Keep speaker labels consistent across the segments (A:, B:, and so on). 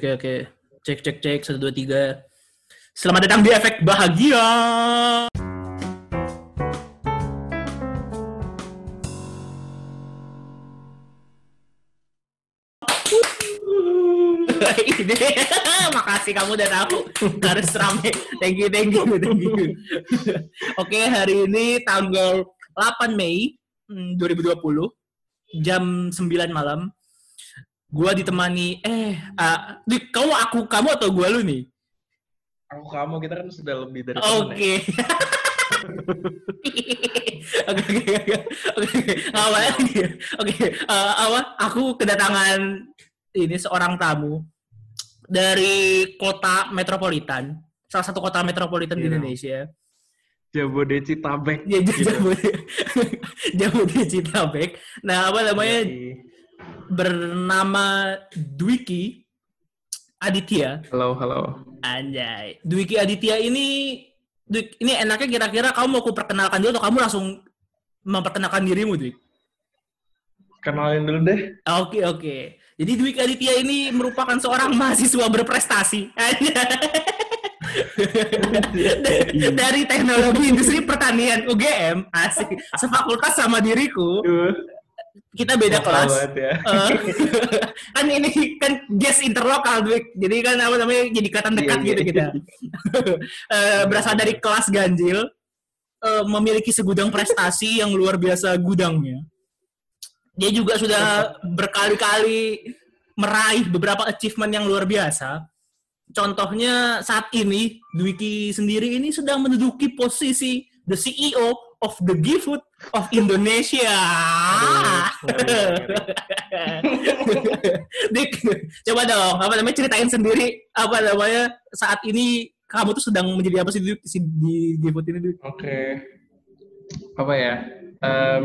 A: Oke oke. Cek cek cek satu dua tiga. Selamat datang di efek bahagia. Makasih kamu udah tahu harus rame. Thank you thank you thank you. Oke hari ini tanggal 8 Mei hmm, 2020 jam 9 malam. Gua ditemani eh uh, kamu aku kamu atau gua lu nih?
B: Aku kamu kita kan sudah lebih dari
A: Oke. Oke oke oke oke apa lagi? Oke apa? Aku kedatangan ini seorang tamu dari kota metropolitan, salah satu kota metropolitan di
B: Iya.
A: Indonesia.
B: Jabodetabek.
A: Ya,
B: gitu.
A: Jabode- Jabodetabek. Nah, apa namanya?
B: Yoi.
A: Bernama Dwiki Aditya.
B: Halo, halo.
A: Anjay. Dwiki Aditya ini Dwik, ini enaknya kira-kira kamu mau aku perkenalkan dulu atau kamu langsung memperkenalkan dirimu, Dwik?
B: Kenalin dulu deh.
A: Oke, oke. Jadi Dwiki Aditya ini merupakan seorang mahasiswa berprestasi.
B: Iya.
A: Dari teknologi industri pertanian UGM, asik. Sefakultas sama diriku,
B: Duh,
A: kita beda
B: lokal
A: kelas.
B: ya.
A: Eh, kan ini kan guest interlokal. Jadi kan apa namanya jadi kelihatan dekat
B: Iya,
A: gitu
B: iya.
A: kita. Eh, berasal dari kelas ganjil, eh, memiliki segudang prestasi yang luar biasa gudangnya. Dia juga sudah berkali-kali meraih beberapa achievement yang luar biasa. Contohnya saat ini Dwiki sendiri ini sedang menduduki posisi the CEO of the GoFood of Indonesia. Dik, coba dong, apa namanya ceritain sendiri apa namanya saat ini kamu tuh sedang menjadi apa sih si- di GoFood ini?
B: Oke. Apa ya? Em,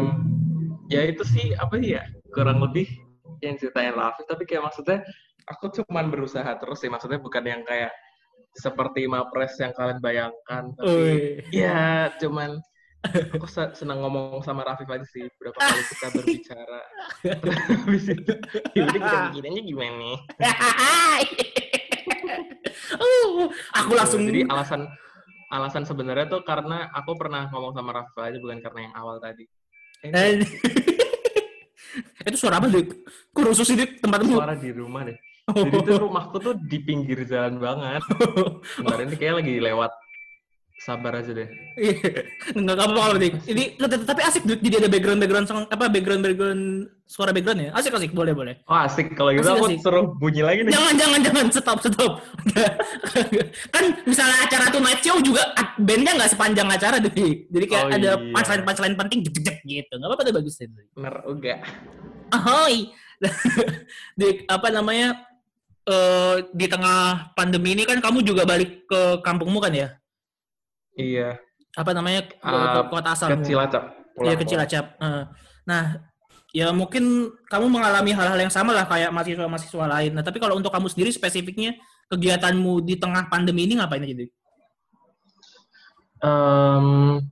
B: ya itu sih apa sih ya? Kurang lebih yang ceritain Raffi, tapi kayak maksudnya aku cuman berusaha terus sih. Maksudnya bukan yang kayak seperti Mapres yang kalian bayangkan, tapi
A: Oi.
B: ya cuman aku se- senang ngomong sama Rafif aja sih berapa kali kita berbicara. Habis itu ya udah kita bikinannya gimana nih?
A: Uh, aku langsung
B: jadi alasan alasan sebenarnya tuh karena aku pernah ngomong sama Rafif aja bukan karena yang awal tadi. Eh,
A: Eh, itu suara apa sih? Dik tempatmu?
B: suara di rumah deh. Jadi tuh rumahku tuh di pinggir jalan banget. Kemarin ini kayak lagi lewat sabar aja deh
A: Iya, nggak apa apa Dik. Ini tapi asik. Jadi ada background background song apa background background suara background ya? Asik asik boleh boleh.
B: oh asik kalau gitu
A: Asik,
B: aku
A: asik.
B: suruh bunyi lagi nih
A: Jangan jangan jangan stop stop. kan misalnya acara tuh night show juga bandnya nggak sepanjang acara Dik. Jadi kayak
B: Oh,
A: ada
B: iya.
A: punchline punchline penting jek jek gitu. Nggak apa-apa tuh bagus itu.
B: bener enggak
A: Ahoy. Dik, apa namanya? eh di tengah pandemi ini kan kamu juga balik ke kampungmu kan ya?
B: Iya
A: Apa namanya? Ke kota asalmu.
B: kecil aja
A: Iya kecil acap. Eh, Nah, ya mungkin kamu mengalami hal-hal yang sama lah kayak mahasiswa-mahasiswa lain. Nah, tapi kalau untuk kamu sendiri spesifiknya kegiatanmu di tengah pandemi ini ngapain aja, Dik?
B: Em,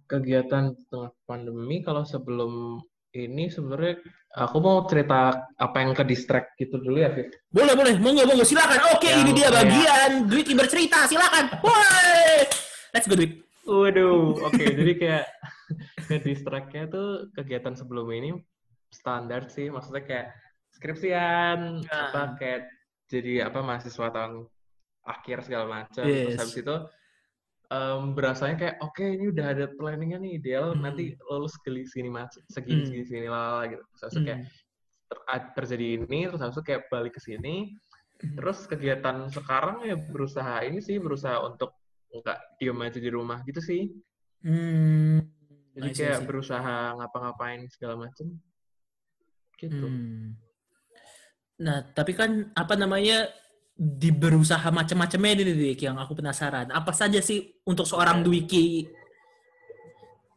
B: kegiatan di tengah pandemi kalau sebelum ini sebenarnya aku mau cerita apa yang ke distract gitu dulu ya, Viv.
A: Boleh, boleh. Monggo, monggo. Silakan. Oke,
B: Yang
A: ini dia
B: kayak-
A: bagian Dwiki bercerita. Silakan. Woi. Let's go, Dwik.
B: Waduh, oke. jadi kayak ke distract-nya tuh kegiatan sebelum ini standar sih, maksudnya kayak skripsian,
A: Ah.
B: apa kayak jadi apa mahasiswa tahun akhir segala macam.
A: Yes.
B: Terus habis itu em, berasanya kayak oke ini udah ada planningnya nih ideal
A: Hmm.
B: nanti lulus ke sini macam segini
A: Hmm.
B: segini segini lah gitu. Terus itu kayak ter- terjadi ini terus habis itu kayak balik ke sini
A: Hmm.
B: terus kegiatan sekarang ya berusaha ini sih berusaha untuk nggak diem aja di rumah gitu sih
A: Hmm.
B: jadi kayak berusaha ngapa-ngapain segala macem gitu
A: Hmm. Nah, tapi kan apa namanya di berusaha macam-macamnya ini Dik yang aku penasaran. Apa saja sih untuk seorang. Dwiki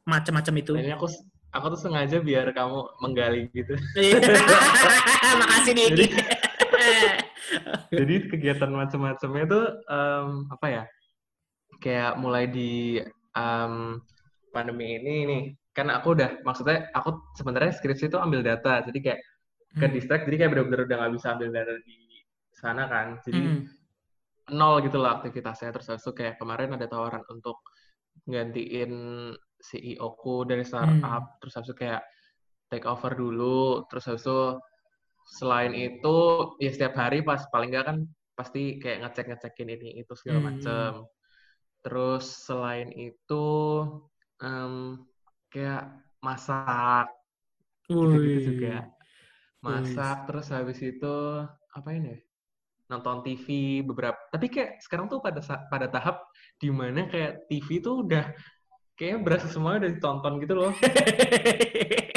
A: macam-macam itu?
B: nah, ini aku aku tuh sengaja biar kamu menggali gitu
A: Makasih Dik.
B: Jadi- jadi kegiatan macam-macamnya tuh em, apa ya kayak mulai di em, pandemi ini nih kan aku udah maksudnya aku sebenarnya skripsi itu ambil data jadi kayak ke
A: Hmm.
B: distract jadi kayak bener-bener udah nggak bisa ambil data di sana kan. Jadi
A: Hmm.
B: nol gitu loh aktivitasnya. Terus itu kayak kemarin ada tawaran untuk gantiin CEO-ku dari startup. Terus habis itu kayak take over dulu. Terus habis itu selain itu ya setiap hari pas paling nggak kan pasti kayak ngecek-ngecekin ini itu segala
A: Hmm.
B: Terus selain itu em, kayak masak gitu-gitu juga. Masak terus habis itu apa ini? ya? Nonton TV beberapa. Tapi kayak sekarang tuh pada pada tahap di mana kayak TV tuh udah kayak berasa semuanya udah ditonton gitu loh.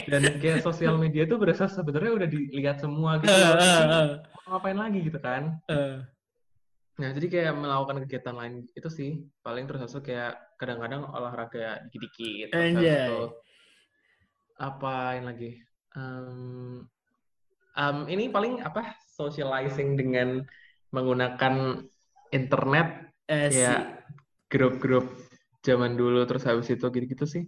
B: Dan kayak sosial media tuh berasa sebenarnya udah dilihat semua gitu loh. Jadi, mau ngapain lagi gitu kan?
A: eh.
B: Nah, jadi kayak melakukan kegiatan lain itu sih paling terus itu kayak kadang-kadang olahraga dikit-dikit.
A: Anjay.
B: itu apain lagi? Em, em, ini paling apa? Socializing dengan menggunakan internet
A: Eh,
B: ya grup-grup zaman dulu terus habis itu gitu-gitu sih.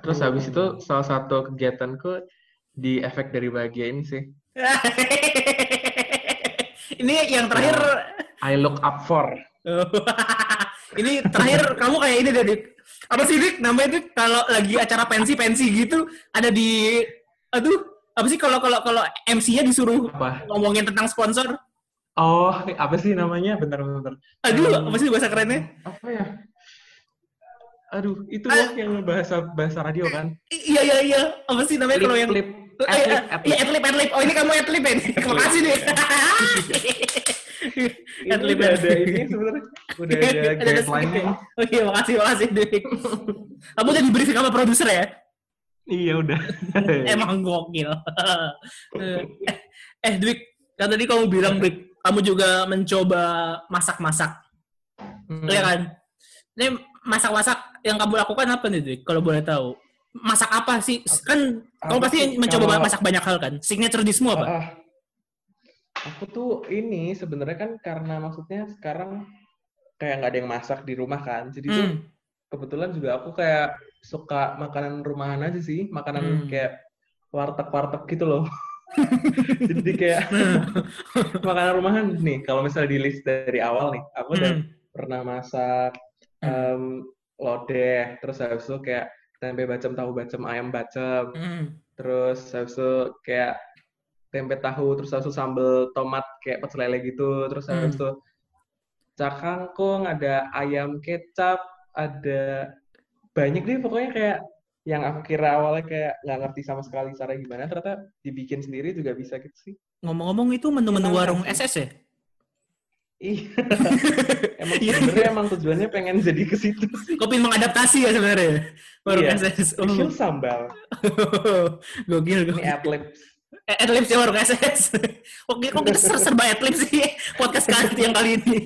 B: Terus habis itu salah satu kegiatanku di efek dari bahagia ini sih.
A: ini yang terakhir
B: I look up for.
A: ini terakhir kamu kayak ini dari apa sih Dik namanya itu kalau lagi acara pensi pensi gitu ada di aduh apa sih kalau kalau kalau MC-nya disuruh
B: Apa?
A: ngomongin tentang sponsor
B: Oh, apa sih namanya? Bentar-bentar.
A: aduh
B: Em,
A: apa sih bahasa kerennya
B: apa ya? Aduh, itu loh yang bahasa bahasa radio kan.
A: Iya iya iya apa sih namanya kalau yang
B: Flip,
A: Eh, eh. Iya, adlib, adlib. Oh, ini kamu adlib ya? Terima kasih nih.
B: Ini
A: adlib,
B: udah ada ini sebenarnya. Udah ada
A: Ada
B: guideline-nya.
A: Oh iya, makasih, makasih, Dik. Kamu udah di briefing sama produser ya?
B: Iya, udah.
A: Emang gokil. eh, eh, Dwik, kan tadi kamu bilang, Dwik, kamu juga mencoba masak-masak,
B: Hmm.
A: ya kan? Ini masak-masak yang kamu lakukan apa nih, Dwik? Kalau boleh tahu. Masak apa sih? Kan kamu pasti
B: sih?
A: mencoba
B: Kalau-
A: masak banyak hal kan? Signature diskmu apa?
B: Ah, aku tuh ini sebenarnya kan karena maksudnya sekarang kayak nggak ada yang masak di rumah kan. Jadi tuh
A: Hmm.
B: kebetulan juga aku kayak suka makanan rumahan aja sih, makanan
A: Hmm.
B: kayak warteg-warteg gitu loh. Jadi kayak makanan rumahan nih. Kalau misalnya di list dari awal nih, aku udah
A: Hmm.
B: pernah masak em, lodeh, terus habis itu kayak tempe bacem, tahu bacem, ayam bacem,
A: Hmm.
B: terus habis itu kayak tempe tahu, terus habis itu sambal tomat kayak pecel lele gitu, terus habis
A: Hmm.
B: itu cak kangkung, ada ayam kecap, ada banyak deh pokoknya kayak yang aku kira awalnya kayak nggak ngerti sama sekali cara gimana, ternyata dibikin sendiri juga bisa gitu sih.
A: Ngomong-ngomong itu menu-menu
B: Gimana
A: warung? SS ya?
B: Iya. emang
A: Iya.
B: sebenarnya emang tujuannya pengen jadi ke situ
A: pengen mengadaptasi ya sebenarnya? Warung
B: Iya.
A: SS. Oh.
B: Sambal.
A: gokil,
B: Ini
A: gokil. Eh, Adlibs ya warung SS. Oke, kok kita ser serba adlibs sih podcast kali yang kali ini.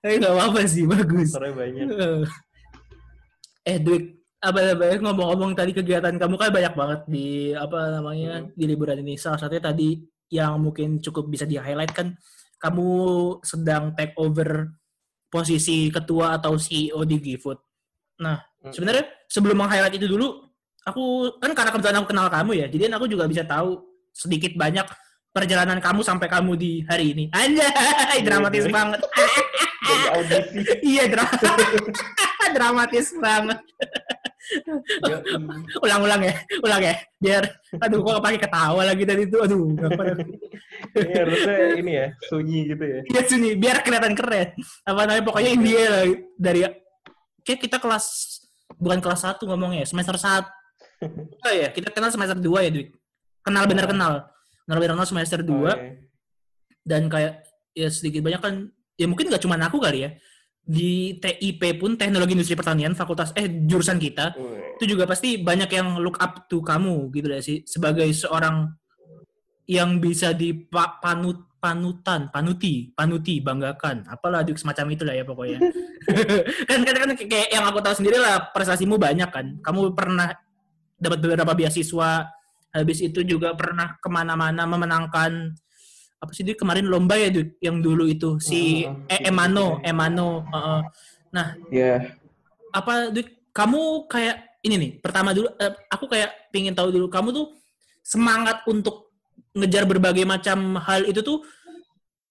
A: Tapi nggak apa-apa sih, bagus.
B: Suaranya banyak.
A: Eh, Dwik, apa namanya ngomong-ngomong tadi kegiatan kamu kan banyak banget di apa namanya
B: Hmm.
A: di liburan ini. Salah satunya tadi yang mungkin cukup bisa di highlight kan kamu sedang take over posisi ketua atau CEO di GoFood. Nah,
B: Hmm.
A: sebenarnya sebelum meng-highlight itu dulu, aku kan karena kebetulan aku kenal kamu ya, jadi aku juga bisa tahu sedikit banyak perjalanan kamu sampai kamu di hari ini. Anjay, dramatis
B: Iya.
A: banget.
B: Dari audisi.
A: iya, dra- dramatis banget.
B: Ya,
A: Ulang-ulang ya, ulang ya. Biar, aduh, kok pakai ketawa lagi tadi itu. Aduh, apa
B: Ini harusnya ini ya, sunyi gitu ya.
A: Iya sini, biar kelihatan keren. Apa namanya, pokoknya India. Dari, kayak kita kelas, bukan kelas 1 ngomongnya, semester 1. Oh ya, kita kenal semester 2 ya, Dwi. Kenal bener kenal. Kenal bener kenal semester 2.
B: Oh, iya.
A: Dan kayak, ya sedikit banyak kan, ya mungkin nggak cuma aku kali ya. Di TIP pun, Teknologi Industri Pertanian, fakultas, eh, jurusan kita,
B: Wih.
A: itu juga pasti banyak yang look up to kamu gitu deh sih sebagai seorang yang bisa dipanut panutan panuti panuti banggakan apalah adik semacam itu lah ya pokoknya kan kan kan kayak yang aku tahu sendiri lah prestasimu banyak kan kamu pernah dapat beberapa beasiswa. Habis itu juga pernah ke mana-mana memenangkan apa sih dia kemarin lomba ya Dik, yang dulu itu si eh,
B: si-
A: Emano Emano heeh.
B: Ya,
A: apa Dik, kamu kayak ini nih pertama dulu eh, aku kayak pingin tahu dulu kamu tuh semangat untuk ngejar berbagai macam hal itu tuh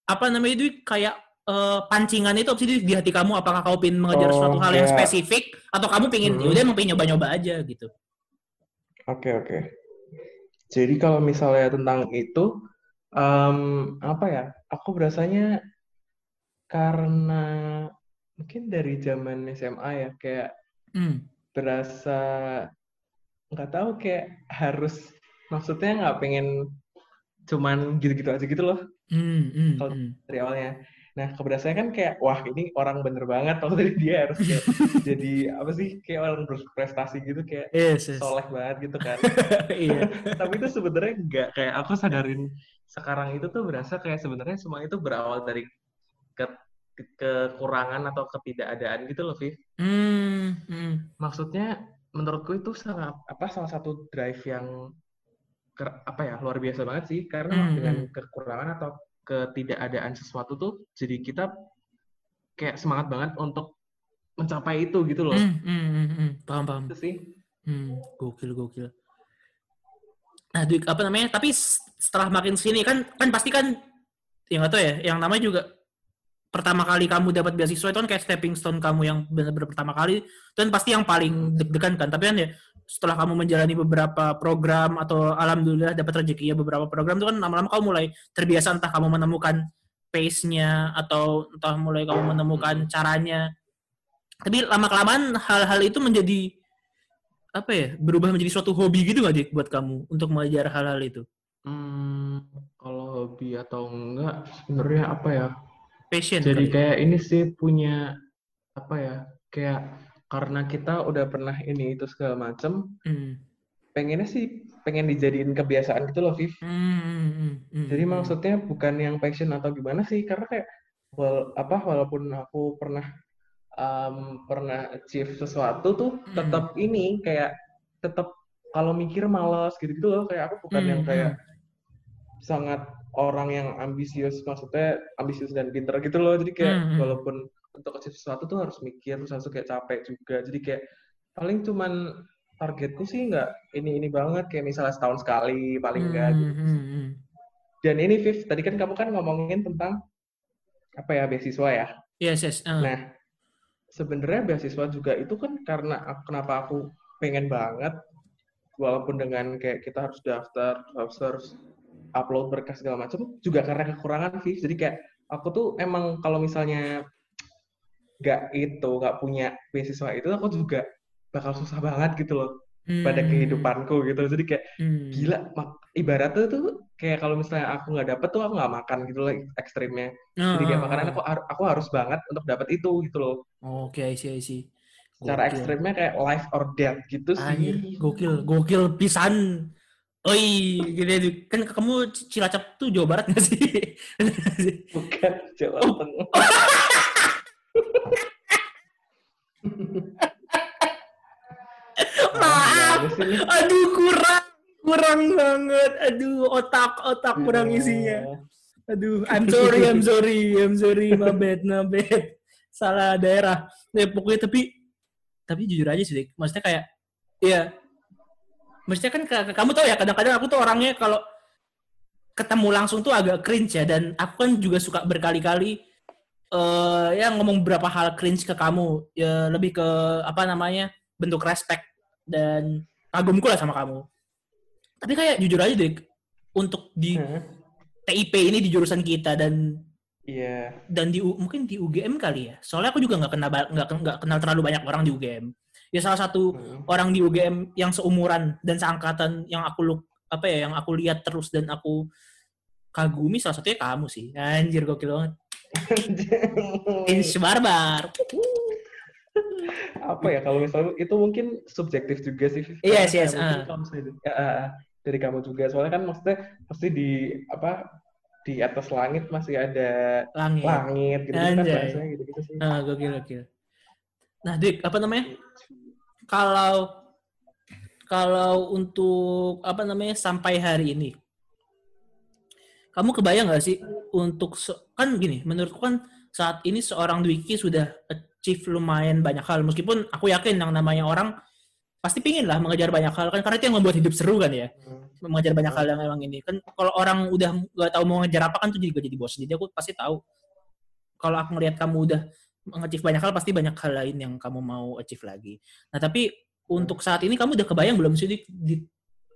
A: apa namanya itu kayak eh, pancingan itu apa sih di hati kamu? Apakah kamu pengen mengejar
B: Oh,
A: suatu hal yang
B: kayak-
A: spesifik atau kamu pengen
B: Hmm.
A: yaudah emang pengen nyoba-nyoba aja gitu
B: Oke, oke. Jadi kalau misalnya tentang itu, em, apa ya? Aku berasanya karena mungkin dari zaman SMA ya, kayak
A: hmm.
B: berasa nggak tahu kayak harus maksudnya nggak pengen cuman gitu-gitu aja gitu loh
A: hmm,
B: Kalau-
A: hmm.
B: dari awalnya. Nah, keberasanya kan kayak wah ini orang bener banget maksudnya dia harus kayak jadi apa sih kayak orang berprestasi gitu kayak
A: Yes, yes.
B: soleh banget gitu kan.
A: iya.
B: Tapi itu sebenarnya nggak kayak aku sadarin sekarang itu tuh berasa kayak sebenarnya semua itu berawal dari ke ke- kekurangan atau ketidakadaan gitu loh, Viv.
A: Hmm, hmm.
B: Maksudnya menurutku itu salah apa salah satu drive yang apa ya luar biasa banget sih karena
A: Hmm,
B: dengan
A: hmm.
B: kekurangan atau ketidakadaan sesuatu tuh jadi kita kayak semangat banget untuk mencapai itu gitu loh.
A: Hmm, hmm, hmm, hmm. Paham, paham.
B: Itu sih.
A: Hmm, gokil, gokil. Nah, Dwi, apa namanya? Tapi setelah makin sini kan, kan pasti kan, yang nggak tahu ya, yang namanya juga pertama kali kamu dapat beasiswa itu kan kayak stepping stone kamu yang benar-benar pertama kali, itu kan pasti yang paling deg-degan kan. Tapi kan ya, setelah kamu menjalani beberapa program atau alhamdulillah dapat rezeki ya beberapa program itu kan lama-lama kamu mulai terbiasa entah kamu menemukan pace-nya atau entah mulai kamu menemukan caranya. Tapi lama-kelamaan hal-hal itu menjadi apa ya berubah menjadi suatu hobi gitu nggak Dik buat kamu untuk mengajar hal-hal itu
B: Hmm, kalau hobi atau enggak sebenarnya apa ya?
A: Passion
B: Jadi
A: kali.
B: kayak ini sih punya apa ya? Kayak karena kita udah pernah ini itu segala macem,
A: Hmm.
B: pengennya sih pengen dijadiin kebiasaan gitu loh, Viv.
A: Hmm, hmm,
B: Jadi maksudnya bukan yang passion atau gimana sih, karena kayak wal, apa walaupun aku pernah um, pernah achieve sesuatu tuh tetap ini kayak tetap kalau mikir malas gitu-gitu loh, kayak aku bukan yang kayak sangat orang yang ambisius, maksudnya ambisius dan pinter gitu loh. Jadi kayak
A: Hmm, hmm.
B: walaupun untuk achieve sesuatu tuh harus mikir, terus harus kayak capek juga. Jadi kayak paling cuman targetku sih nggak ini ini banget kayak misalnya setahun sekali paling enggak
A: Hmm,
B: gitu.
A: hmm, hmm.
B: Dan ini Viv, tadi kan kamu kan ngomongin tentang apa ya beasiswa ya.
A: yes yes ah.
B: Nah, sebenarnya beasiswa juga itu kan karena kenapa aku pengen banget walaupun dengan kayak kita harus daftar, harus harus upload berkas segala macam juga karena kekurangan Viv. Jadi kayak aku tuh emang kalau misalnya nggak itu, nggak punya beasiswa itu aku juga bakal susah banget gitu loh pada
A: Hmm,
B: kehidupanku gitu. Jadi kayak
A: hmm.
B: gila mak- ibaratnya tuh kayak kalau misalnya aku nggak dapet tuh aku nggak makan gitu loh ekstrimnya jadi kayak
A: Ah,
B: makanan aku aku harus banget untuk dapat itu gitu loh
A: oke I see
B: secara
A: Gokil.
B: ekstrimnya kayak life or death gitu
A: Anjir,
B: sih
A: gokil gokil pisan Oi, gini Dik. kan kamu Cilacap tuh Jawa Barat nggak sih?
B: bukan Jawa
A: Oh.
B: Tengah
A: Maaf,
B: sih ini?
A: aduh kurang, kurang banget. Aduh, otak otak kurang isinya. Aduh, I'm sorry, I'm sorry, I'm sorry, my bad, my bad. Salah daerah. Ya, pokoknya tapi tapi jujur aja sih. Maksudnya kayak iya. Maksudnya kan ka- kamu tahu ya kadang-kadang aku tuh orangnya kalau ketemu langsung tuh agak cringe ya dan aku kan juga suka berkali-kali eh ya ngomong beberapa hal cringe ke kamu ya lebih ke apa namanya bentuk respect dan kagumku lah sama kamu tapi kayak jujur aja deh untuk di
B: Hah?
A: TIP ini di jurusan kita dan
B: Iya.
A: dan di mungkin di UGM kali ya soalnya aku juga nggak kenal nggak kenal terlalu banyak orang di UGM ya salah satu
B: Hmm.
A: orang di UGM yang seumuran dan seangkatan yang aku lu apa ya yang aku lihat terus dan aku kagumi salah satunya kamu sih. Anjir gokil banget. Inch barbar.
B: Apa ya kalau misalnya itu mungkin subjektif juga sih Viv.
A: Yes, yes, ah.
B: kalau misalnya ya, ah, ah, dari kamu juga. Soalnya kan maksudnya pasti di apa di atas langit masih ada
A: langit.
B: langit gitu kan
A: Anjay.
B: bahasanya gitu gitu sih.
A: Nah gokil gokil. Nah dik apa namanya kalau kalau untuk apa namanya sampai hari ini. Kamu kebayang nggak sih untuk kan gini menurutku kan saat ini seorang Dwiki sudah achieve lumayan banyak hal. Meskipun aku yakin yang namanya orang pasti pingin lah mengejar banyak hal kan karena itu yang membuat hidup seru kan ya.
B: Hmm.
A: mengajar banyak hal yang emang ini. Kan kalau orang udah nggak tahu mau ngejar apa kan tuh juga jadi bosan jadi aku pasti tahu. Kalau aku ngelihat kamu udah mengachieve banyak hal pasti banyak hal lain yang kamu mau achieve lagi nah tapi untuk saat ini kamu udah kebayang belum sih di, di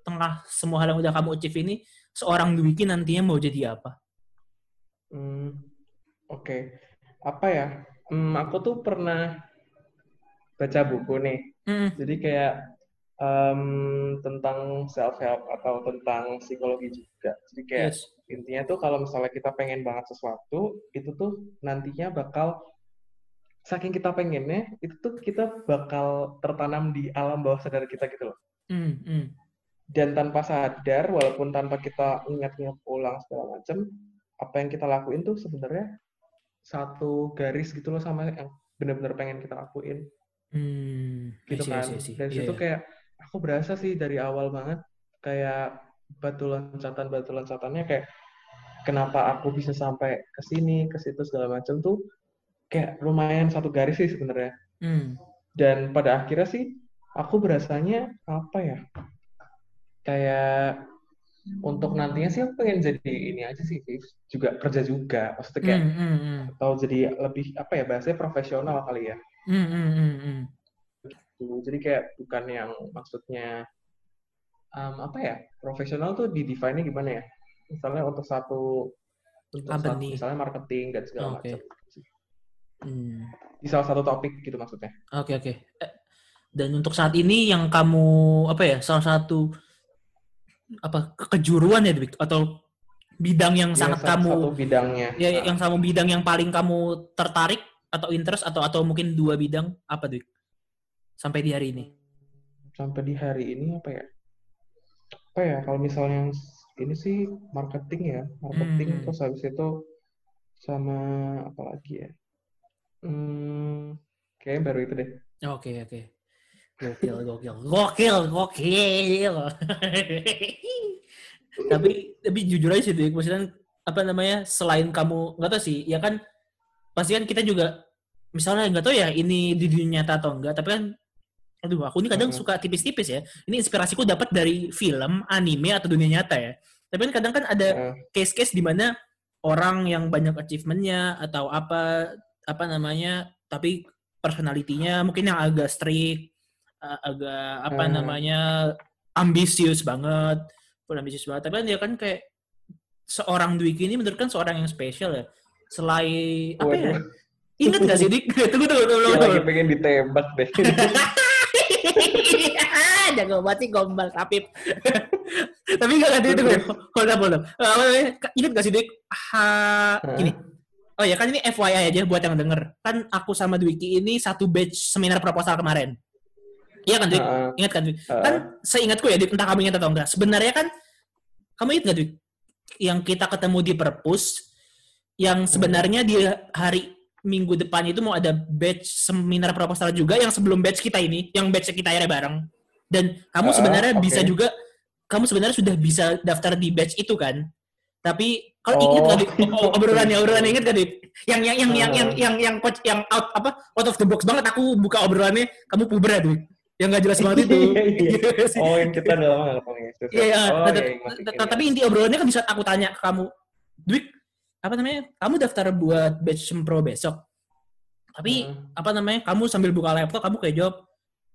A: tengah semua hal yang udah kamu achieve ini seorang Dwiki nantinya mau jadi apa
B: hmm, oke okay. apa ya hmm, aku tuh pernah baca buku nih mm. jadi kayak um, tentang self help atau tentang psikologi juga. Jadi kayak yes. intinya tuh kalau misalnya kita pengen banget sesuatu, itu tuh nantinya bakal saking kita pengennya, itu tuh kita bakal tertanam di alam bawah sadar kita gitu loh. Mm, mm. Dan tanpa sadar, walaupun tanpa kita ingat-ingat ulang segala macam, apa yang kita lakuin tuh sebenarnya satu garis gitu loh sama yang benar-benar pengen kita lakuin. Hmm, gitu kan. Isi. Dan yeah, situ yeah. kayak aku berasa sih dari awal banget kayak batu loncatan batu loncatannya kayak kenapa aku bisa sampai ke sini ke situ segala macam tuh kayak lumayan satu garis sih sebenarnya hmm. dan pada akhirnya sih aku berasanya apa ya kayak untuk nantinya sih aku pengen jadi ini aja sih juga kerja juga maksudnya kayak mm, mm, mm. atau jadi lebih apa ya bahasanya profesional kali ya mm, mm, mm, mm gitu. Jadi kayak bukan yang maksudnya um, apa ya profesional tuh di define-nya gimana ya? Misalnya untuk satu untuk satu, misalnya marketing dan segala oh, okay. macam. Hmm. Di salah satu topik gitu maksudnya.
A: Oke okay, oke. Okay. Eh, dan untuk saat ini yang kamu apa ya salah satu apa kejuruan ya atau bidang yang ya, sangat kamu
B: satu bidangnya
A: ya nah. yang sama bidang yang paling kamu tertarik atau interest atau atau mungkin dua bidang apa Dik? sampai di hari ini?
B: Sampai di hari ini apa ya? Apa ya kalau misalnya ini sih marketing ya, marketing hmm. terus habis itu sama apa lagi ya? Hmm, kayak baru itu deh.
A: Oke okay, oke. Okay. Gokil, gokil, gokil, gokil. tapi tapi jujur aja sih, maksudnya apa namanya selain kamu nggak tahu sih, ya kan pasti kan kita juga misalnya nggak tahu ya ini di dunia nyata atau enggak, tapi kan aduh aku ini kadang hmm. suka tipis-tipis ya. Ini inspirasiku dapat dari film, anime atau dunia nyata ya. Tapi kan kadang kan ada case-case di mana orang yang banyak achievementnya atau apa apa namanya, tapi personalitinya mungkin yang agak strict, agak apa hmm. namanya ambisius banget, pun ambisius banget. Tapi kan dia kan kayak seorang Dwiki ini menurut kan seorang yang spesial ya. Selain apa ya? Ingat gak sih Dik? tunggu tunggu tunggu.
B: tunggu. lagi pengen ditembak deh.
A: jago banget sih gombal tapi tapi gak ganti itu hold up hold up ingat gak sih dik ha, gini oh ya kan ini FYI aja buat yang denger. Kan aku sama Dwiki ini satu batch seminar proposal kemarin. Iya kan Dik uh, ingat kan Dik uh, kan seingatku ya entah kamu ingat atau enggak. Sebenarnya kan kamu ingat gak Dik yang kita ketemu di perpus yang sebenarnya di hari minggu depan itu mau ada batch seminar proposal juga yang sebelum batch kita ini, yang batch kita ya bareng. Dan kamu uh, sebenarnya okay. bisa juga, kamu sebenarnya sudah bisa daftar di batch itu kan? Tapi kalau oh. ingat tadi oh, obrolannya obrolannya ingat tadi yang yang yang, uh. yang yang yang yang coach yang out apa out of the box banget aku buka obrolannya kamu puber tuh yang nggak jelas banget itu.
B: Iya, iya. oh, yang kita udah lama ngomong
A: itu. Iya, iya. Oh, tapi inti obrolannya kan bisa aku tanya ke kamu, Dwik, apa namanya kamu daftar buat batch pro besok tapi hmm. apa namanya kamu sambil buka laptop kamu kayak jawab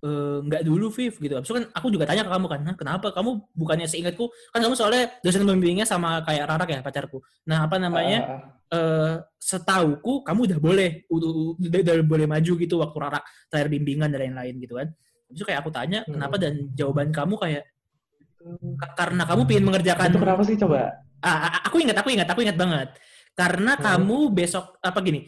A: e, nggak dulu Viv gitu. Abis kan aku juga tanya ke kamu kan kenapa? Kamu bukannya seingatku? Kan kamu soalnya dosen pembimbingnya sama kayak Rarak ya pacarku. Nah apa namanya? Uh. Uh, setauku kamu udah boleh udah, udah, udah boleh maju gitu waktu Rarak terakhir bimbingan dan lain-lain gitu kan. Abis kayak aku tanya hmm. kenapa? Dan jawaban kamu kayak karena kamu ingin mengerjakan
B: itu kenapa sih coba?
A: Ah, aku ingat aku ingat aku ingat banget. Karena hmm. kamu besok apa gini?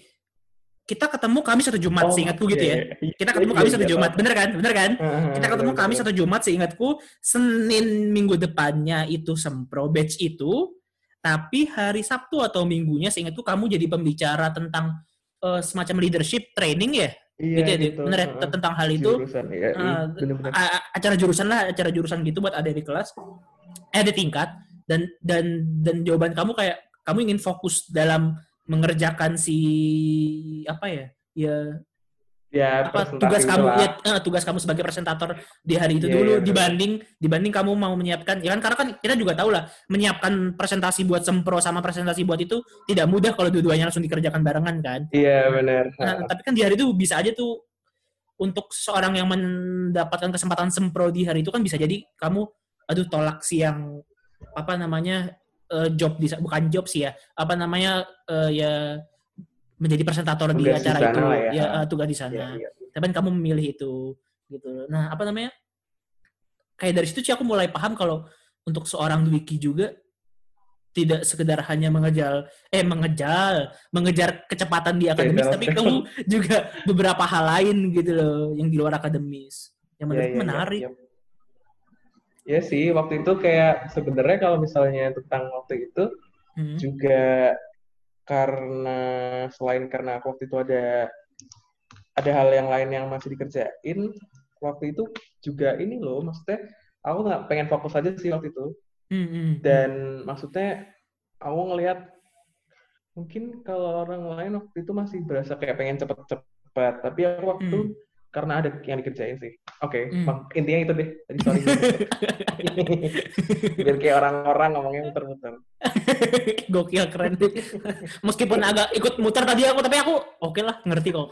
A: Kita ketemu kami satu Jumat oh, seingatku okay. gitu ya. Kita ketemu kami satu Jumat, bener kan? Bener kan? Kita ketemu kami satu Jumat seingatku Senin minggu depannya itu sempro batch itu, tapi hari Sabtu atau minggunya seingatku kamu jadi pembicara tentang uh, semacam leadership training ya. Iya, gitu ya, gitu. bener ya, tentang hal itu. Jurusan, ya. uh, bener -bener. acara jurusan lah, acara jurusan gitu buat ada di kelas, eh di tingkat dan dan dan jawaban kamu kayak kamu ingin fokus dalam mengerjakan si apa ya ya
B: Ya,
A: apa tugas kamu ya eh, tugas kamu sebagai presentator di hari itu
B: Iya,
A: dulu
B: iya, betul.
A: dibanding dibanding kamu mau menyiapkan ya kan karena kan kita juga tahu lah menyiapkan presentasi buat sempro sama presentasi buat itu tidak mudah kalau dua-duanya langsung dikerjakan barengan kan
B: Iya, benar.
A: Nah, tapi kan di hari itu bisa aja tuh untuk seorang yang mendapatkan kesempatan sempro di hari itu kan bisa jadi kamu aduh tolak sih yang apa namanya eh, job di bukan job sih ya apa namanya eh, ya menjadi presentator di
B: Tugas di
A: acara
B: sana
A: itu
B: ya.
A: ya eh, tugas di sana
B: Iya, iya.
A: tapi kan kamu memilih itu gitu nah apa namanya kayak dari situ sih aku mulai paham kalau untuk seorang Dwiki juga tidak sekedar hanya mengejar eh mengejar mengejar kecepatan di akademis
B: Betul.
A: tapi kamu juga beberapa hal lain gitu loh yang di luar akademis yang menurutku
B: iya,
A: menarik
B: iya, iya. Iya sih, waktu itu kayak sebenarnya kalau misalnya tentang waktu itu
A: Hmm.
B: juga karena selain karena aku waktu itu ada ada hal yang lain yang masih dikerjain waktu itu juga ini loh maksudnya aku nggak pengen fokus aja sih waktu itu
A: Hmm, hmm,
B: dan maksudnya aku ngelihat mungkin kalau orang lain waktu itu masih berasa kayak pengen cepet-cepet tapi aku waktu
A: Hmm.
B: Karena ada yang dikerjain sih. Oke
A: Hmm.
B: mak- intinya itu deh. Tadi sorry biar kayak orang-orang ngomongnya muter-muter.
A: Gokil keren. Meskipun agak ikut muter tadi aku tapi aku oke lah ngerti kok.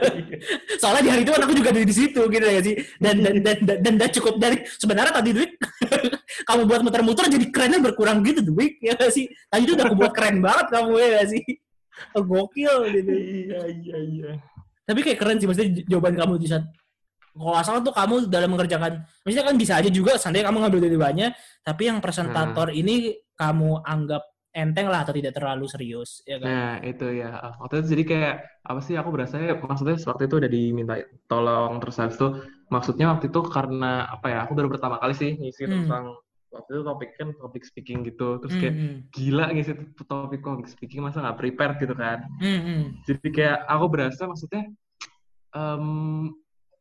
A: Soalnya di hari itu kan aku juga ada di situ gitu ya sih. Dan dan dan dan, dan, dan cukup dari sebenarnya tadi Dwik kamu buat muter-muter jadi kerennya berkurang gitu Dwik ya nggak sih? Tadi itu udah aku buat keren banget kamu ya nggak sih? Gokil gitu.
B: Iya iya iya
A: tapi kayak keren sih maksudnya jawaban kamu di saat kalau nggak salah tuh kamu dalam mengerjakan maksudnya kan bisa aja juga seandainya kamu ngambil dua-duanya tapi yang presentator ini kamu anggap enteng lah atau tidak terlalu serius ya kan
B: Nah, itu ya. Waktu itu jadi kayak apa sih aku berasa maksudnya waktu itu udah diminta tolong terus habis itu maksudnya waktu itu karena apa ya? Aku baru pertama kali sih ngisi
A: Hmm.
B: tentang waktu itu topik kan public speaking gitu. Terus kayak
A: hmm.
B: gila ngisi topik public speaking masa nggak prepare gitu kan.
A: Hmm, hmm.
B: Jadi kayak aku berasa maksudnya em,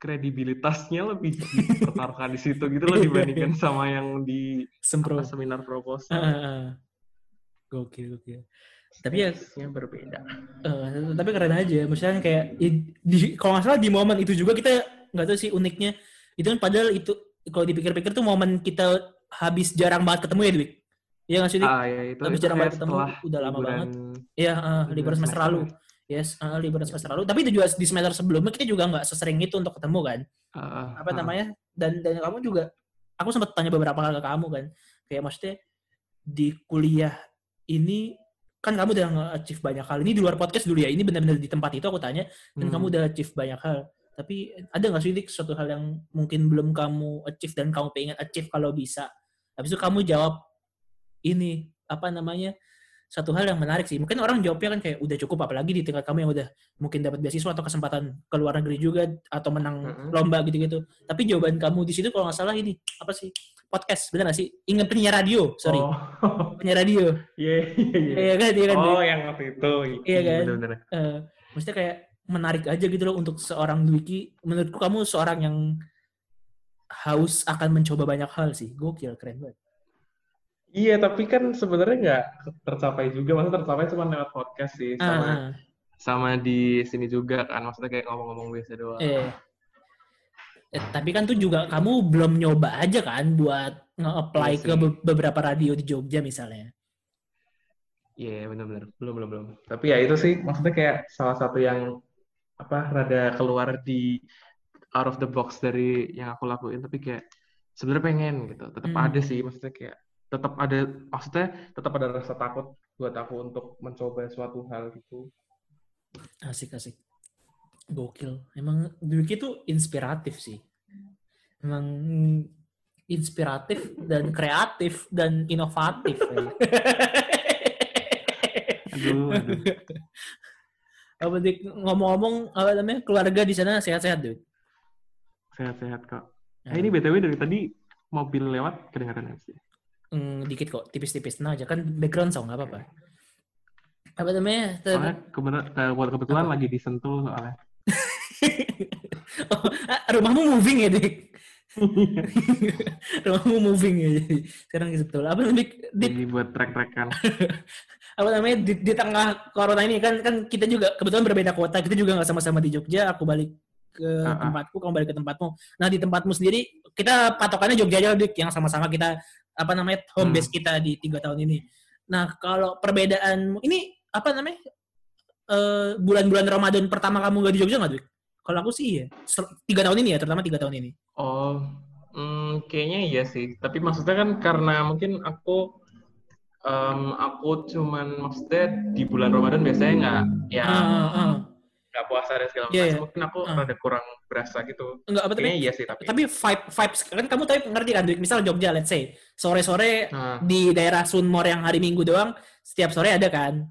B: kredibilitasnya lebih dipertaruhkan di situ gitu loh dibandingkan sama yang di
A: sempro
B: apa, seminar proposal.
A: ah, ah. gokil gokil tapi ya
B: Stage-nya berbeda.
A: eh, tapi keren aja maksudnya kayak di kalau nggak salah di momen itu juga kita nggak tahu sih uniknya itu kan padahal itu kalau dipikir-pikir tuh momen kita habis jarang banget ketemu ya Dwik Iya nggak sih Dik?
B: Ah ya itu
A: Habis
B: itu
A: jarang banget ketemu, udah lama
B: liburan-
A: banget. Iya, eh, liburan semester lalu. Yes, eh, liburan semester lalu. Tapi itu juga di semester sebelumnya kita juga nggak sesering itu untuk ketemu kan.
B: Ah,
A: Apa
B: ah.
A: namanya? Dan dan kamu juga, aku sempat tanya beberapa kali ke kamu kan. Kayak maksudnya di kuliah ini kan kamu udah nge-achieve banyak hal. Ini di luar podcast dulu ya. Ini benar-benar di tempat itu aku tanya. Dan
B: Hmm.
A: kamu udah achieve banyak hal. Tapi ada nggak sih Dik suatu hal yang mungkin belum kamu achieve dan kamu pengen achieve kalau bisa? Habis itu kamu jawab ini apa namanya satu hal yang menarik sih. Mungkin orang jawabnya kan kayak udah cukup apalagi di tingkat kamu yang udah mungkin dapat beasiswa atau kesempatan ke luar negeri juga atau menang
B: Mm-mm.
A: lomba gitu-gitu. Tapi jawaban kamu di situ kalau nggak salah ini apa sih? Podcast, bener nggak sih? Ingat penyiar radio, sorry.
B: Oh,
A: Penyiar radio.
B: iya iya iya.
A: Iya kan, iya kan.
B: Oh, yang waktu itu.
A: Iya kan?
B: Bener-bener.
A: Eh, maksudnya kayak menarik aja gitu loh untuk seorang Dwiki. Menurutku kamu seorang yang haus akan mencoba banyak hal sih. Gokil, keren banget.
B: Iya, tapi kan sebenarnya nggak tercapai juga. Maksudnya tercapai cuma lewat podcast sih.
A: Ah,
B: Sama,
A: ah.
B: sama di sini juga kan. Maksudnya kayak ngomong-ngomong biasa doang.
A: Eh. Eh, tapi kan tuh juga kamu belum nyoba aja kan buat nge-apply
B: Iya
A: ke be- beberapa radio di Jogja misalnya.
B: Iya, bener-bener. Belum, belum, belum. Tapi ya itu sih, maksudnya kayak salah satu yang apa rada keluar di out of the box dari yang aku lakuin. Tapi kayak sebenarnya pengen gitu. Tetap
A: Hmm.
B: ada sih, maksudnya kayak tetap ada, maksudnya tetap ada rasa takut buat aku untuk mencoba suatu hal gitu.
A: Asik asik. Gokil. Emang Dwiki tuh inspiratif sih. Emang inspiratif dan kreatif dan inovatif. ya.
B: Aduh, aduh.
A: apa ngomong-ngomong apa namanya keluarga di sana sehat-sehat Dik?
B: Sehat-sehat kok.
A: Nah,
B: Eh, ini BTW dari tadi mobil lewat kedengaran nggak sih?
A: mm, dikit kok tipis-tipis tenang aja kan background song nggak apa-apa. Apa namanya? Ter-
B: Soalnya eh, kebetulan lagi disentuh soalnya.
A: Oh, ah, rumahmu moving ya dik? rumahmu moving ya jadi sekarang gitu. Apa dik? Dik
B: Jadi buat track-track kan.
A: apa namanya di, di tengah corona ini kan kan kita juga kebetulan berbeda kota kita juga nggak sama-sama di Jogja aku balik ke
B: ah.
A: tempatku kamu balik ke tempatmu nah di tempatmu sendiri kita patokannya Jogja aja Dik, yang sama-sama kita apa namanya home
B: Hmm.
A: base kita di tiga tahun ini nah kalau perbedaan ini apa namanya eh, bulan-bulan Ramadan pertama kamu nggak di Jogja nggak Dik? kalau aku sih iya tiga tahun ini ya terutama tiga tahun ini
B: Oh, hmm, kayaknya iya sih. Tapi maksudnya kan karena mungkin aku em, aku cuman maksudnya di bulan Ramadan biasanya nggak ya
A: ah, ah.
B: Nggak puasa dan segala
A: Iya,
B: macam.
A: iya.
B: Mungkin aku
A: Ah.
B: rada kurang berasa gitu.
A: Enggak apa tapi
B: Kayaknya iya sih tapi.
A: tapi vibe vibes kan kamu tapi ngerti kan misal Jogja let's say sore-sore
B: Nah,
A: di daerah Sunmor yang hari Minggu doang setiap sore ada kan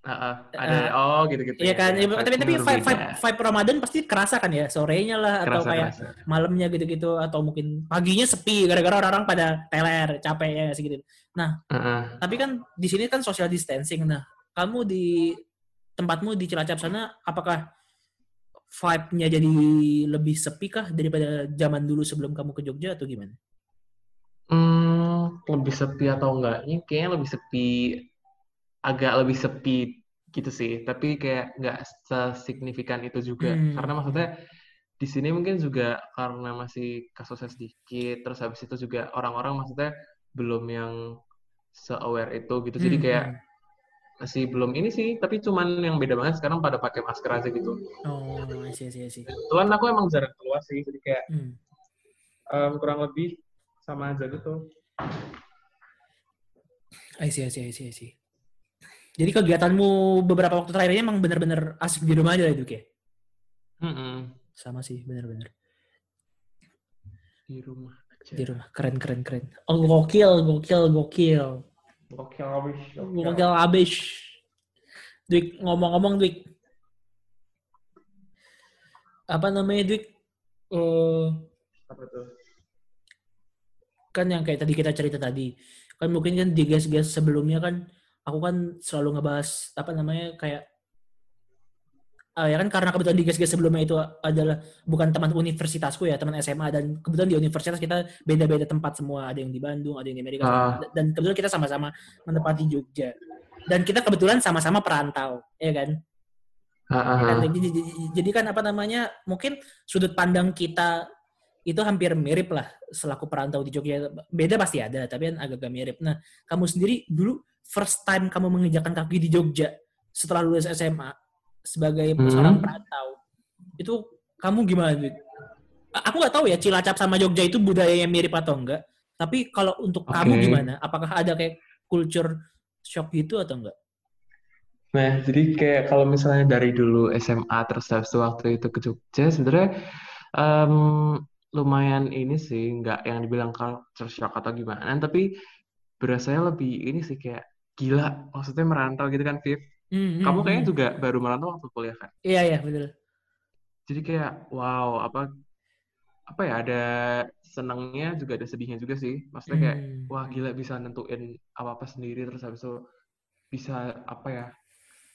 B: ah, ah, ada oh gitu-gitu.
A: iya
B: ya,
A: kan
B: ya.
A: Ya, tapi tapi vibe, vibe, vibe Ramadan pasti kerasa kan ya sorenya lah atau
B: Kerasa,
A: kayak
B: kerasa.
A: malamnya gitu-gitu atau mungkin paginya sepi gara-gara orang-orang pada teler capek ya segitu
B: Ah, ah.
A: tapi kan di sini kan social distancing nah kamu di tempatmu di Cilacap sana apakah vibe-nya jadi lebih sepi kah daripada zaman dulu sebelum kamu ke Jogja atau gimana?
B: Hmm, lebih sepi atau enggaknya kayaknya lebih sepi agak lebih sepi gitu sih tapi kayak nggak sesignifikan itu juga
A: Hmm.
B: karena maksudnya di sini mungkin juga karena masih kasusnya sedikit terus habis itu juga orang-orang maksudnya belum yang se-aware itu gitu jadi
A: Hmm,
B: kayak
A: hmm.
B: Masih belum ini sih tapi cuman yang beda banget sekarang pada pakai masker aja gitu
A: Oh, see, I see.
B: kebetulan aku emang jarang keluar sih jadi kayak
A: Hmm.
B: em, kurang lebih sama aja gitu
A: I see, I see, I see, I see. Jadi kegiatanmu beberapa waktu terakhir ini emang bener-bener asik di rumah aja itu ya?
B: Mm-mm.
A: Sama sih, bener-bener.
B: di rumah aja
A: Di rumah. Keren, keren, keren. Oh, gokil, gokil, gokil.
B: Oke, habis.
A: Gokil abis. Dwik, ngomong-ngomong Dwik. Apa namanya Dwik? Eh,
B: Apa tuh?
A: kan yang kayak tadi kita cerita tadi. Kan mungkin kan di gas-gas sebelumnya kan aku kan selalu ngebahas apa namanya kayak Ah, ya kan karena kebetulan di gas-gas sebelumnya itu adalah bukan teman universitasku ya, teman SMA dan kebetulan di universitas kita beda-beda tempat semua, ada yang di Bandung, ada yang di Amerika
B: Ah.
A: dan kebetulan kita sama-sama menempati Jogja. Dan kita kebetulan sama-sama perantau, ya kan?
B: Ah.
A: jadi, jadi- jadi kan apa namanya, mungkin sudut pandang kita itu hampir mirip lah selaku perantau di Jogja. Beda pasti ada, tapi kan agak-agak mirip. Nah, kamu sendiri dulu first time kamu menginjakan kaki di Jogja setelah lulus SMA sebagai
B: Hmm.
A: seorang perantau, itu kamu gimana? Aku nggak tahu ya Cilacap sama Jogja itu budayanya mirip atau enggak. Tapi kalau untuk kamu
B: Oke.
A: gimana? Apakah ada kayak culture shock gitu atau enggak?
B: Nah, jadi kayak kalau misalnya dari dulu SMA terus habis itu waktu itu ke Jogja, sebenarnya em, lumayan ini sih, nggak yang dibilang culture shock atau gimana, tapi berasanya lebih ini sih kayak gila, maksudnya merantau gitu kan, Viv.
A: Hmm, hmm,
B: Kamu kayaknya
A: hmm.
B: juga baru merantau waktu kuliah kan?
A: Iya iya betul.
B: Jadi kayak wow, apa apa ya ada senangnya juga ada sedihnya juga sih. Maksudnya kayak
A: Hmm.
B: wah gila bisa nentuin apa-apa sendiri terus habis itu bisa apa ya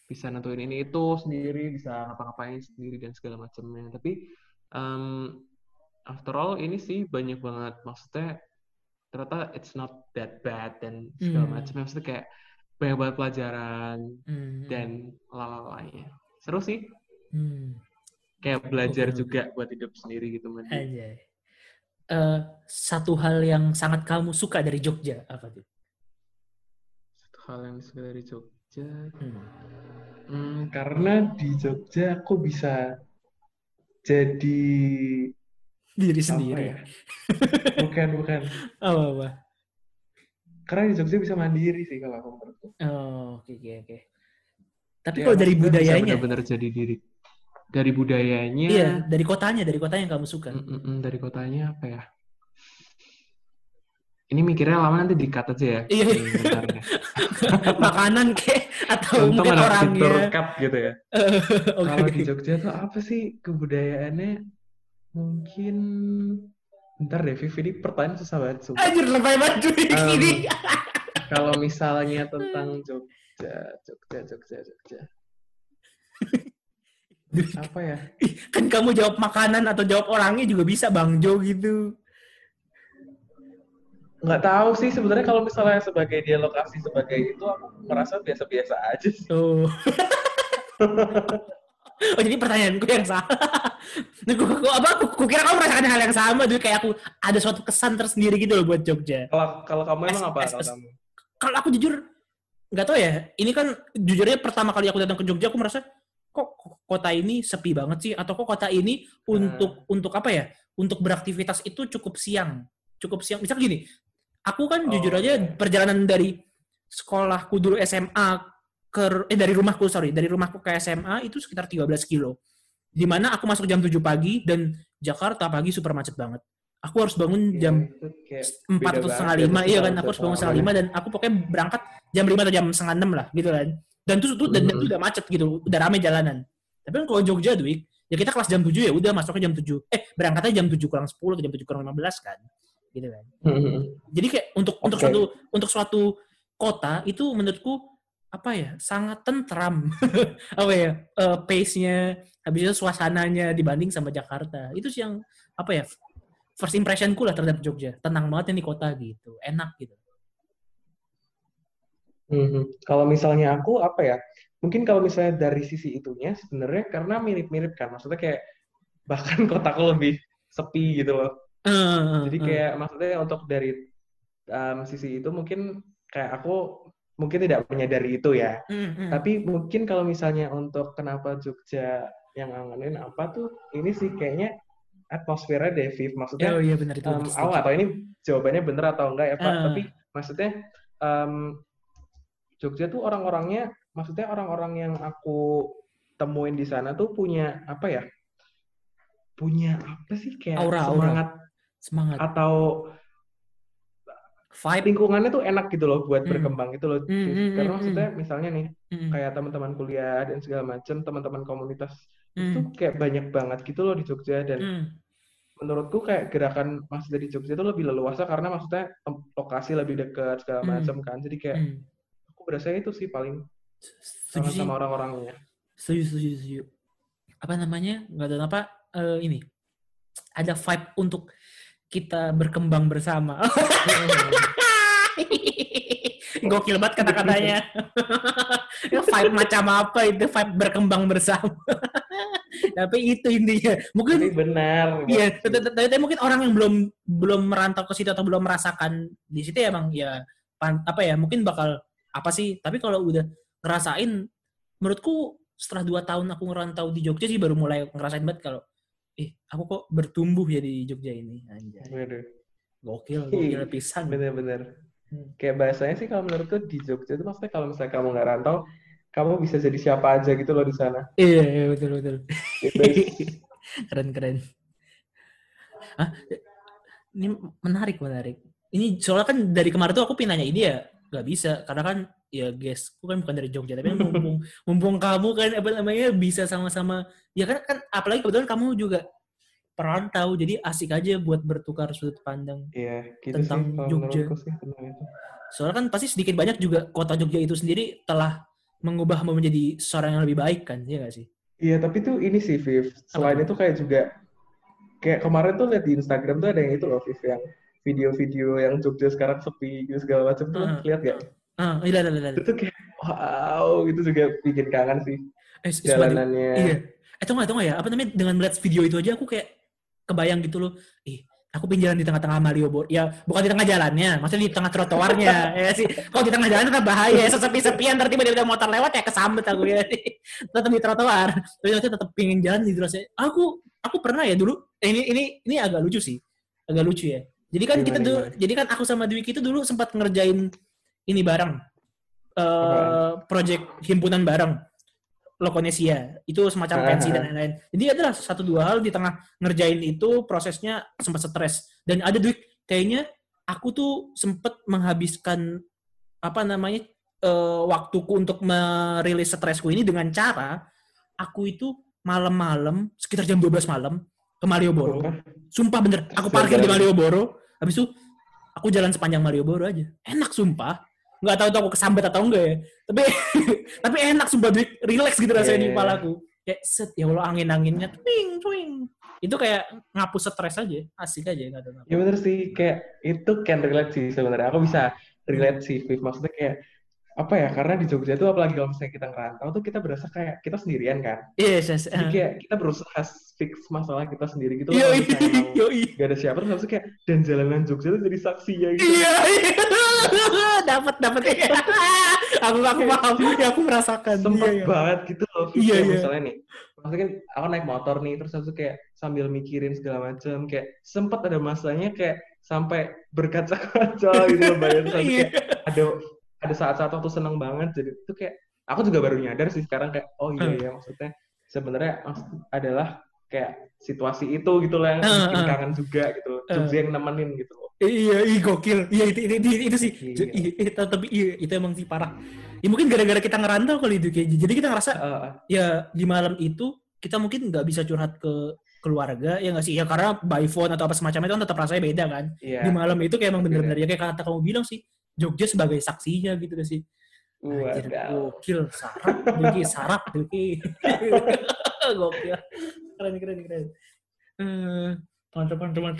B: bisa nentuin ini itu sendiri bisa ngapa-ngapain sendiri dan segala macamnya tapi em, after all ini sih banyak banget maksudnya ternyata it's not that bad dan segala
A: Hmm.
B: macamnya maksudnya kayak banyak banget pelajaran
A: Hmm,
B: dan lalalanya seru sih
A: hmm.
B: kayak belajar
A: oke.
B: juga buat hidup sendiri gitu man
A: Anjay. Eh, satu hal yang sangat kamu suka dari Jogja apa tuh?
B: satu hal yang suka dari Jogja
A: Hmm.
B: Hmm, karena di Jogja aku bisa jadi
A: Diri sendiri.
B: ya? Bukan, bukan.
A: Apa apa?
B: Karena di Jogja bisa mandiri sih kalau aku menurutku.
A: Oh, oke oke oke. Tapi
B: Ya,
A: kalau dari budayanya,
B: benar-benar jadi diri. Dari budayanya,
A: iya, dari kotanya, dari kotanya yang kamu suka.
B: mm, mm, mm, dari kotanya apa ya? Ini mikirnya lama nanti di-cut aja ya.
A: Iya.
B: Bentarnya.
A: Makanan kek atau
B: Untung
A: mungkin orangnya.
B: cut gitu ya.
A: Oke.
B: Kalau di Jogja tuh apa sih kebudayaannya? Mungkin Bentar deh, Vivi, ini pertanyaan susah banget. sumpah.
A: Anjir lebay banget di
B: Um,
A: sini.
B: Kalau misalnya tentang Jogja, Jogja, Jogja, Jogja. Apa ya?
A: kan kamu jawab makanan atau jawab orangnya juga bisa Bang Jo gitu.
B: nggak tahu sih sebenarnya kalau misalnya sebagai dia lokasi sebagai itu aku merasa biasa-biasa aja sih.
A: Oh. oh jadi pertanyaanku yang salah. Nah, gua, gua, apa, aku, aku kira kamu merasakan hal yang sama, jadi kayak aku ada suatu kesan tersendiri gitu loh buat Jogja.
B: Kalau kalau kamu emang apa kalau kamu?
A: Kalau aku jujur, nggak tahu ya, ini kan jujurnya pertama kali aku datang ke Jogja, aku merasa, kok kota ini sepi banget sih? Atau kok kota ini untuk untuk apa ya? Untuk beraktivitas itu cukup siang. Cukup siang. Misal gini, aku kan
B: Oh,
A: jujur aja
B: oke.
A: perjalanan dari sekolahku dulu SMA ke eh dari rumahku sorry dari rumahku ke SMA itu sekitar 13 kilo. Di mana aku masuk jam 7 pagi dan Jakarta pagi super macet banget. Aku harus bangun jam
B: Itu
A: empat atau setengah
B: ya,
A: lima iya kan? aku harus bangun setengah lima dan aku pokoknya berangkat jam lima atau jam setengah enam lah gitu kan. Dan tuh tuh dan, dan
B: Hmm.
A: tuh udah macet gitu udah rame jalanan. Tapi kan kalau Jogja Dwik ya kita kelas jam 7 ya udah masuknya jam 7 eh berangkatnya jam 7 kurang 10 atau jam 7 kurang 15 kan gitu kan. Jadi kayak untuk untuk
B: Oke.
A: suatu untuk suatu kota itu menurutku apa ya sangat tentram apa ya eh, pace-nya habis itu suasananya dibanding sama Jakarta itu sih yang apa ya first impressionku lah terhadap Jogja tenang banget nih kota gitu enak gitu
B: Mhm. Kalau misalnya aku apa ya? Mungkin kalau misalnya dari sisi itunya sebenarnya karena mirip-mirip kan. Maksudnya kayak bahkan kotaku lebih sepi gitu loh.
A: Eh,
B: Jadi kayak maksudnya untuk dari um, sisi itu mungkin kayak aku mungkin tidak menyadari itu ya.
A: eh. Mm, mm.
B: Tapi mungkin kalau misalnya untuk kenapa Jogja yang ngangenin apa tuh ini sih kayaknya atmosfernya deh, Viv. Maksudnya
A: oh iya benar itu
B: um, aku tahu ini jawabannya bener atau enggak ya Pak.
A: Ah.
B: Tapi maksudnya um, Jogja tuh orang-orangnya, maksudnya orang-orang yang aku temuin di sana tuh punya apa ya? Punya apa sih kayak
A: Aura, aura.
B: semangat
A: semangat
B: atau
A: vibe
B: lingkungannya tuh enak gitu loh buat
A: Hmm.
B: berkembang gitu loh.
A: Hmm,
B: Viv.
A: hmm,
B: Karena
A: hmm,
B: maksudnya misalnya nih
A: Mm,
B: kayak teman-teman kuliah dan segala macam, teman-teman komunitas itu
A: mm,
B: kayak banyak banget gitu loh di Jogja dan
A: mm.
B: menurutku kayak gerakan maksudnya di Jogja itu lebih leluasa karena maksudnya lokasi lebih dekat segala
A: Hmm.
B: macam kan. Jadi kayak
A: Mm.
B: aku berasa itu sih paling
A: setuju
B: sama sama orang-orangnya.
A: setuju setuju setuju apa namanya nggak ada apa eh, ini ada vibe untuk kita berkembang bersama. Gokil banget kata-katanya. Ya, vibe macam apa itu? Vibe berkembang bersama. Tapi itu intinya. Mungkin
B: benar.
A: Iya, tapi mungkin orang yang belum belum merantau ke situ atau belum merasakan di situ ya emang ya pan- apa ya mungkin bakal apa sih? Tapi kalau udah ngerasain, menurutku setelah dua tahun aku ngerantau di Jogja sih baru mulai ngerasain banget kalau eh aku kok bertumbuh ya di Jogja ini anjay.
B: Waduh,
A: Gokil, gokil pisan.
B: bener-bener.
A: Hmm.
B: Kayak bahasanya sih kalau menurutku di Jogja itu maksudnya kalau misalnya kamu nggak rantau, kamu bisa jadi siapa aja gitu loh di sana.
A: Iya, iya betul betul.
B: Gitu.
A: keren keren. Hah? Ini menarik menarik. Ini soalnya kan dari kemarin tuh aku pengen nanya ini ya nggak bisa karena kan ya guys, aku kan bukan dari Jogja tapi kan mumpung mumpung kamu kan apa namanya bisa sama-sama ya kan kan apalagi kebetulan kamu juga perantau jadi asik aja buat bertukar sudut pandang.
B: Iya, gitu
A: Tentang
B: sih
A: Jogja.
B: sih benar itu.
A: Soalnya kan pasti sedikit banyak juga kota Jogja itu sendiri telah mengubah menjadi seorang yang lebih baik kan, ya nggak sih?
B: Iya, tapi tuh ini sih, Viv. Selain
A: Apa?
B: itu kayak juga, kayak kemarin tuh lihat di Instagram tuh ada yang itu loh, Viv, yang video-video yang Jogja sekarang sepi gitu segala macam tuh,
A: Heeh.
B: lihat gak?
A: Ah, iya, iya, iya.
B: Itu kayak, wow, itu juga bikin kangen sih.
A: Eh.
B: Jalanannya.
A: Iya. Eh, tau tau nggak ya? Apa namanya, dengan melihat video itu aja aku kayak kebayang gitu loh. Ih, aku pengen jalan di tengah-tengah Malioboro. Ya, bukan di tengah jalannya, maksudnya di tengah trotoarnya. ya sih. Kalau di tengah jalan itu kan bahaya. Sesepi-sepian, ntar tiba-tiba motor lewat ya kesambet aku ya. tetap di trotoar. Tapi nanti tetap pengen jalan di terus. Aku, aku pernah ya dulu. eh, Ini, ini, ini agak lucu sih. Agak lucu ya. Jadi kan kita dulu,
B: gimana?
A: jadi kan aku sama Dwi itu dulu sempat ngerjain ini bareng. Eh,
B: Apaan?
A: project himpunan bareng. Lokonesia. Itu semacam
B: Ah,
A: pensi
B: ah,
A: dan lain-lain. Jadi adalah satu dua hal di tengah ngerjain itu prosesnya sempat stres. Dan ada duit kayaknya aku tuh sempat menghabiskan apa namanya eh, waktuku untuk merilis stresku ini dengan cara aku itu malam-malam sekitar jam 12 malam ke Malioboro. Sumpah bener, aku parkir di. Malioboro. Habis itu aku jalan sepanjang Malioboro aja. Enak sumpah. Nggak tahu tuh aku kesambet atau enggak ya. Tapi tapi enak sumpah relax gitu rasanya
B: Iya,
A: di
B: iya.
A: kepalaku. kayak set ya Allah angin anginnya twing twing itu kayak ngapus stres aja asik aja nggak ada
B: Ya bener sih, kayak itu can relate sih sebenarnya. Aku bisa relate sih, Viv. Maksudnya kayak apa ya? Karena di Jogja tuh apalagi kalau misalnya kita ngerantau tuh kita berasa kayak kita sendirian kan.
A: yes yes
B: Jadi
A: eh.
B: kayak kita berusaha fix masalah kita sendiri gitu.
A: Yoi, yoi.
B: gak ada siapa, terus kayak dan jalanan Jogja tuh jadi saksinya gitu.
A: Iya, iya. dapat dapat. aku aku paham, ya aku merasakan.
B: Sempet
A: Iya, iya.
B: banget gitu loh.
A: Iya, iya.
B: Misalnya nih, maksudnya kan aku naik motor nih, terus aku kayak sambil mikirin segala macam, kayak sempet ada masanya kayak sampai berkaca-kaca gitu loh, aku
A: Iya.
B: kayak ada ada saat-saat waktu seneng banget jadi itu kayak aku juga baru nyadar sih sekarang kayak oh iya
A: Hmm.
B: ya maksudnya sebenarnya maksud adalah kayak situasi itu gitu lah yang
A: Hmm,
B: bikin
A: hmm.
B: kangen juga gitu. Jogja yang nemenin gitu loh
A: Iya, iya gokil. Iya itu itu, itu, itu sih.
B: Iya.
A: Iya, tapi iya itu emang sih parah. Ya mungkin gara-gara kita ngerantau kali itu kayak jadi kita ngerasa
B: Eh,
A: ya di malam itu kita mungkin nggak bisa curhat ke keluarga ya nggak sih ya karena by phone atau apa semacamnya itu kan tetap rasanya beda kan
B: iya
A: di malam itu kayak emang bener-bener ya kayak kata kamu bilang sih Jogja sebagai saksinya gitu gak sih? Anjir, gokil sarap Duki sarap Duki gokil. Keren keren keren. Eh, mantap mantap mantap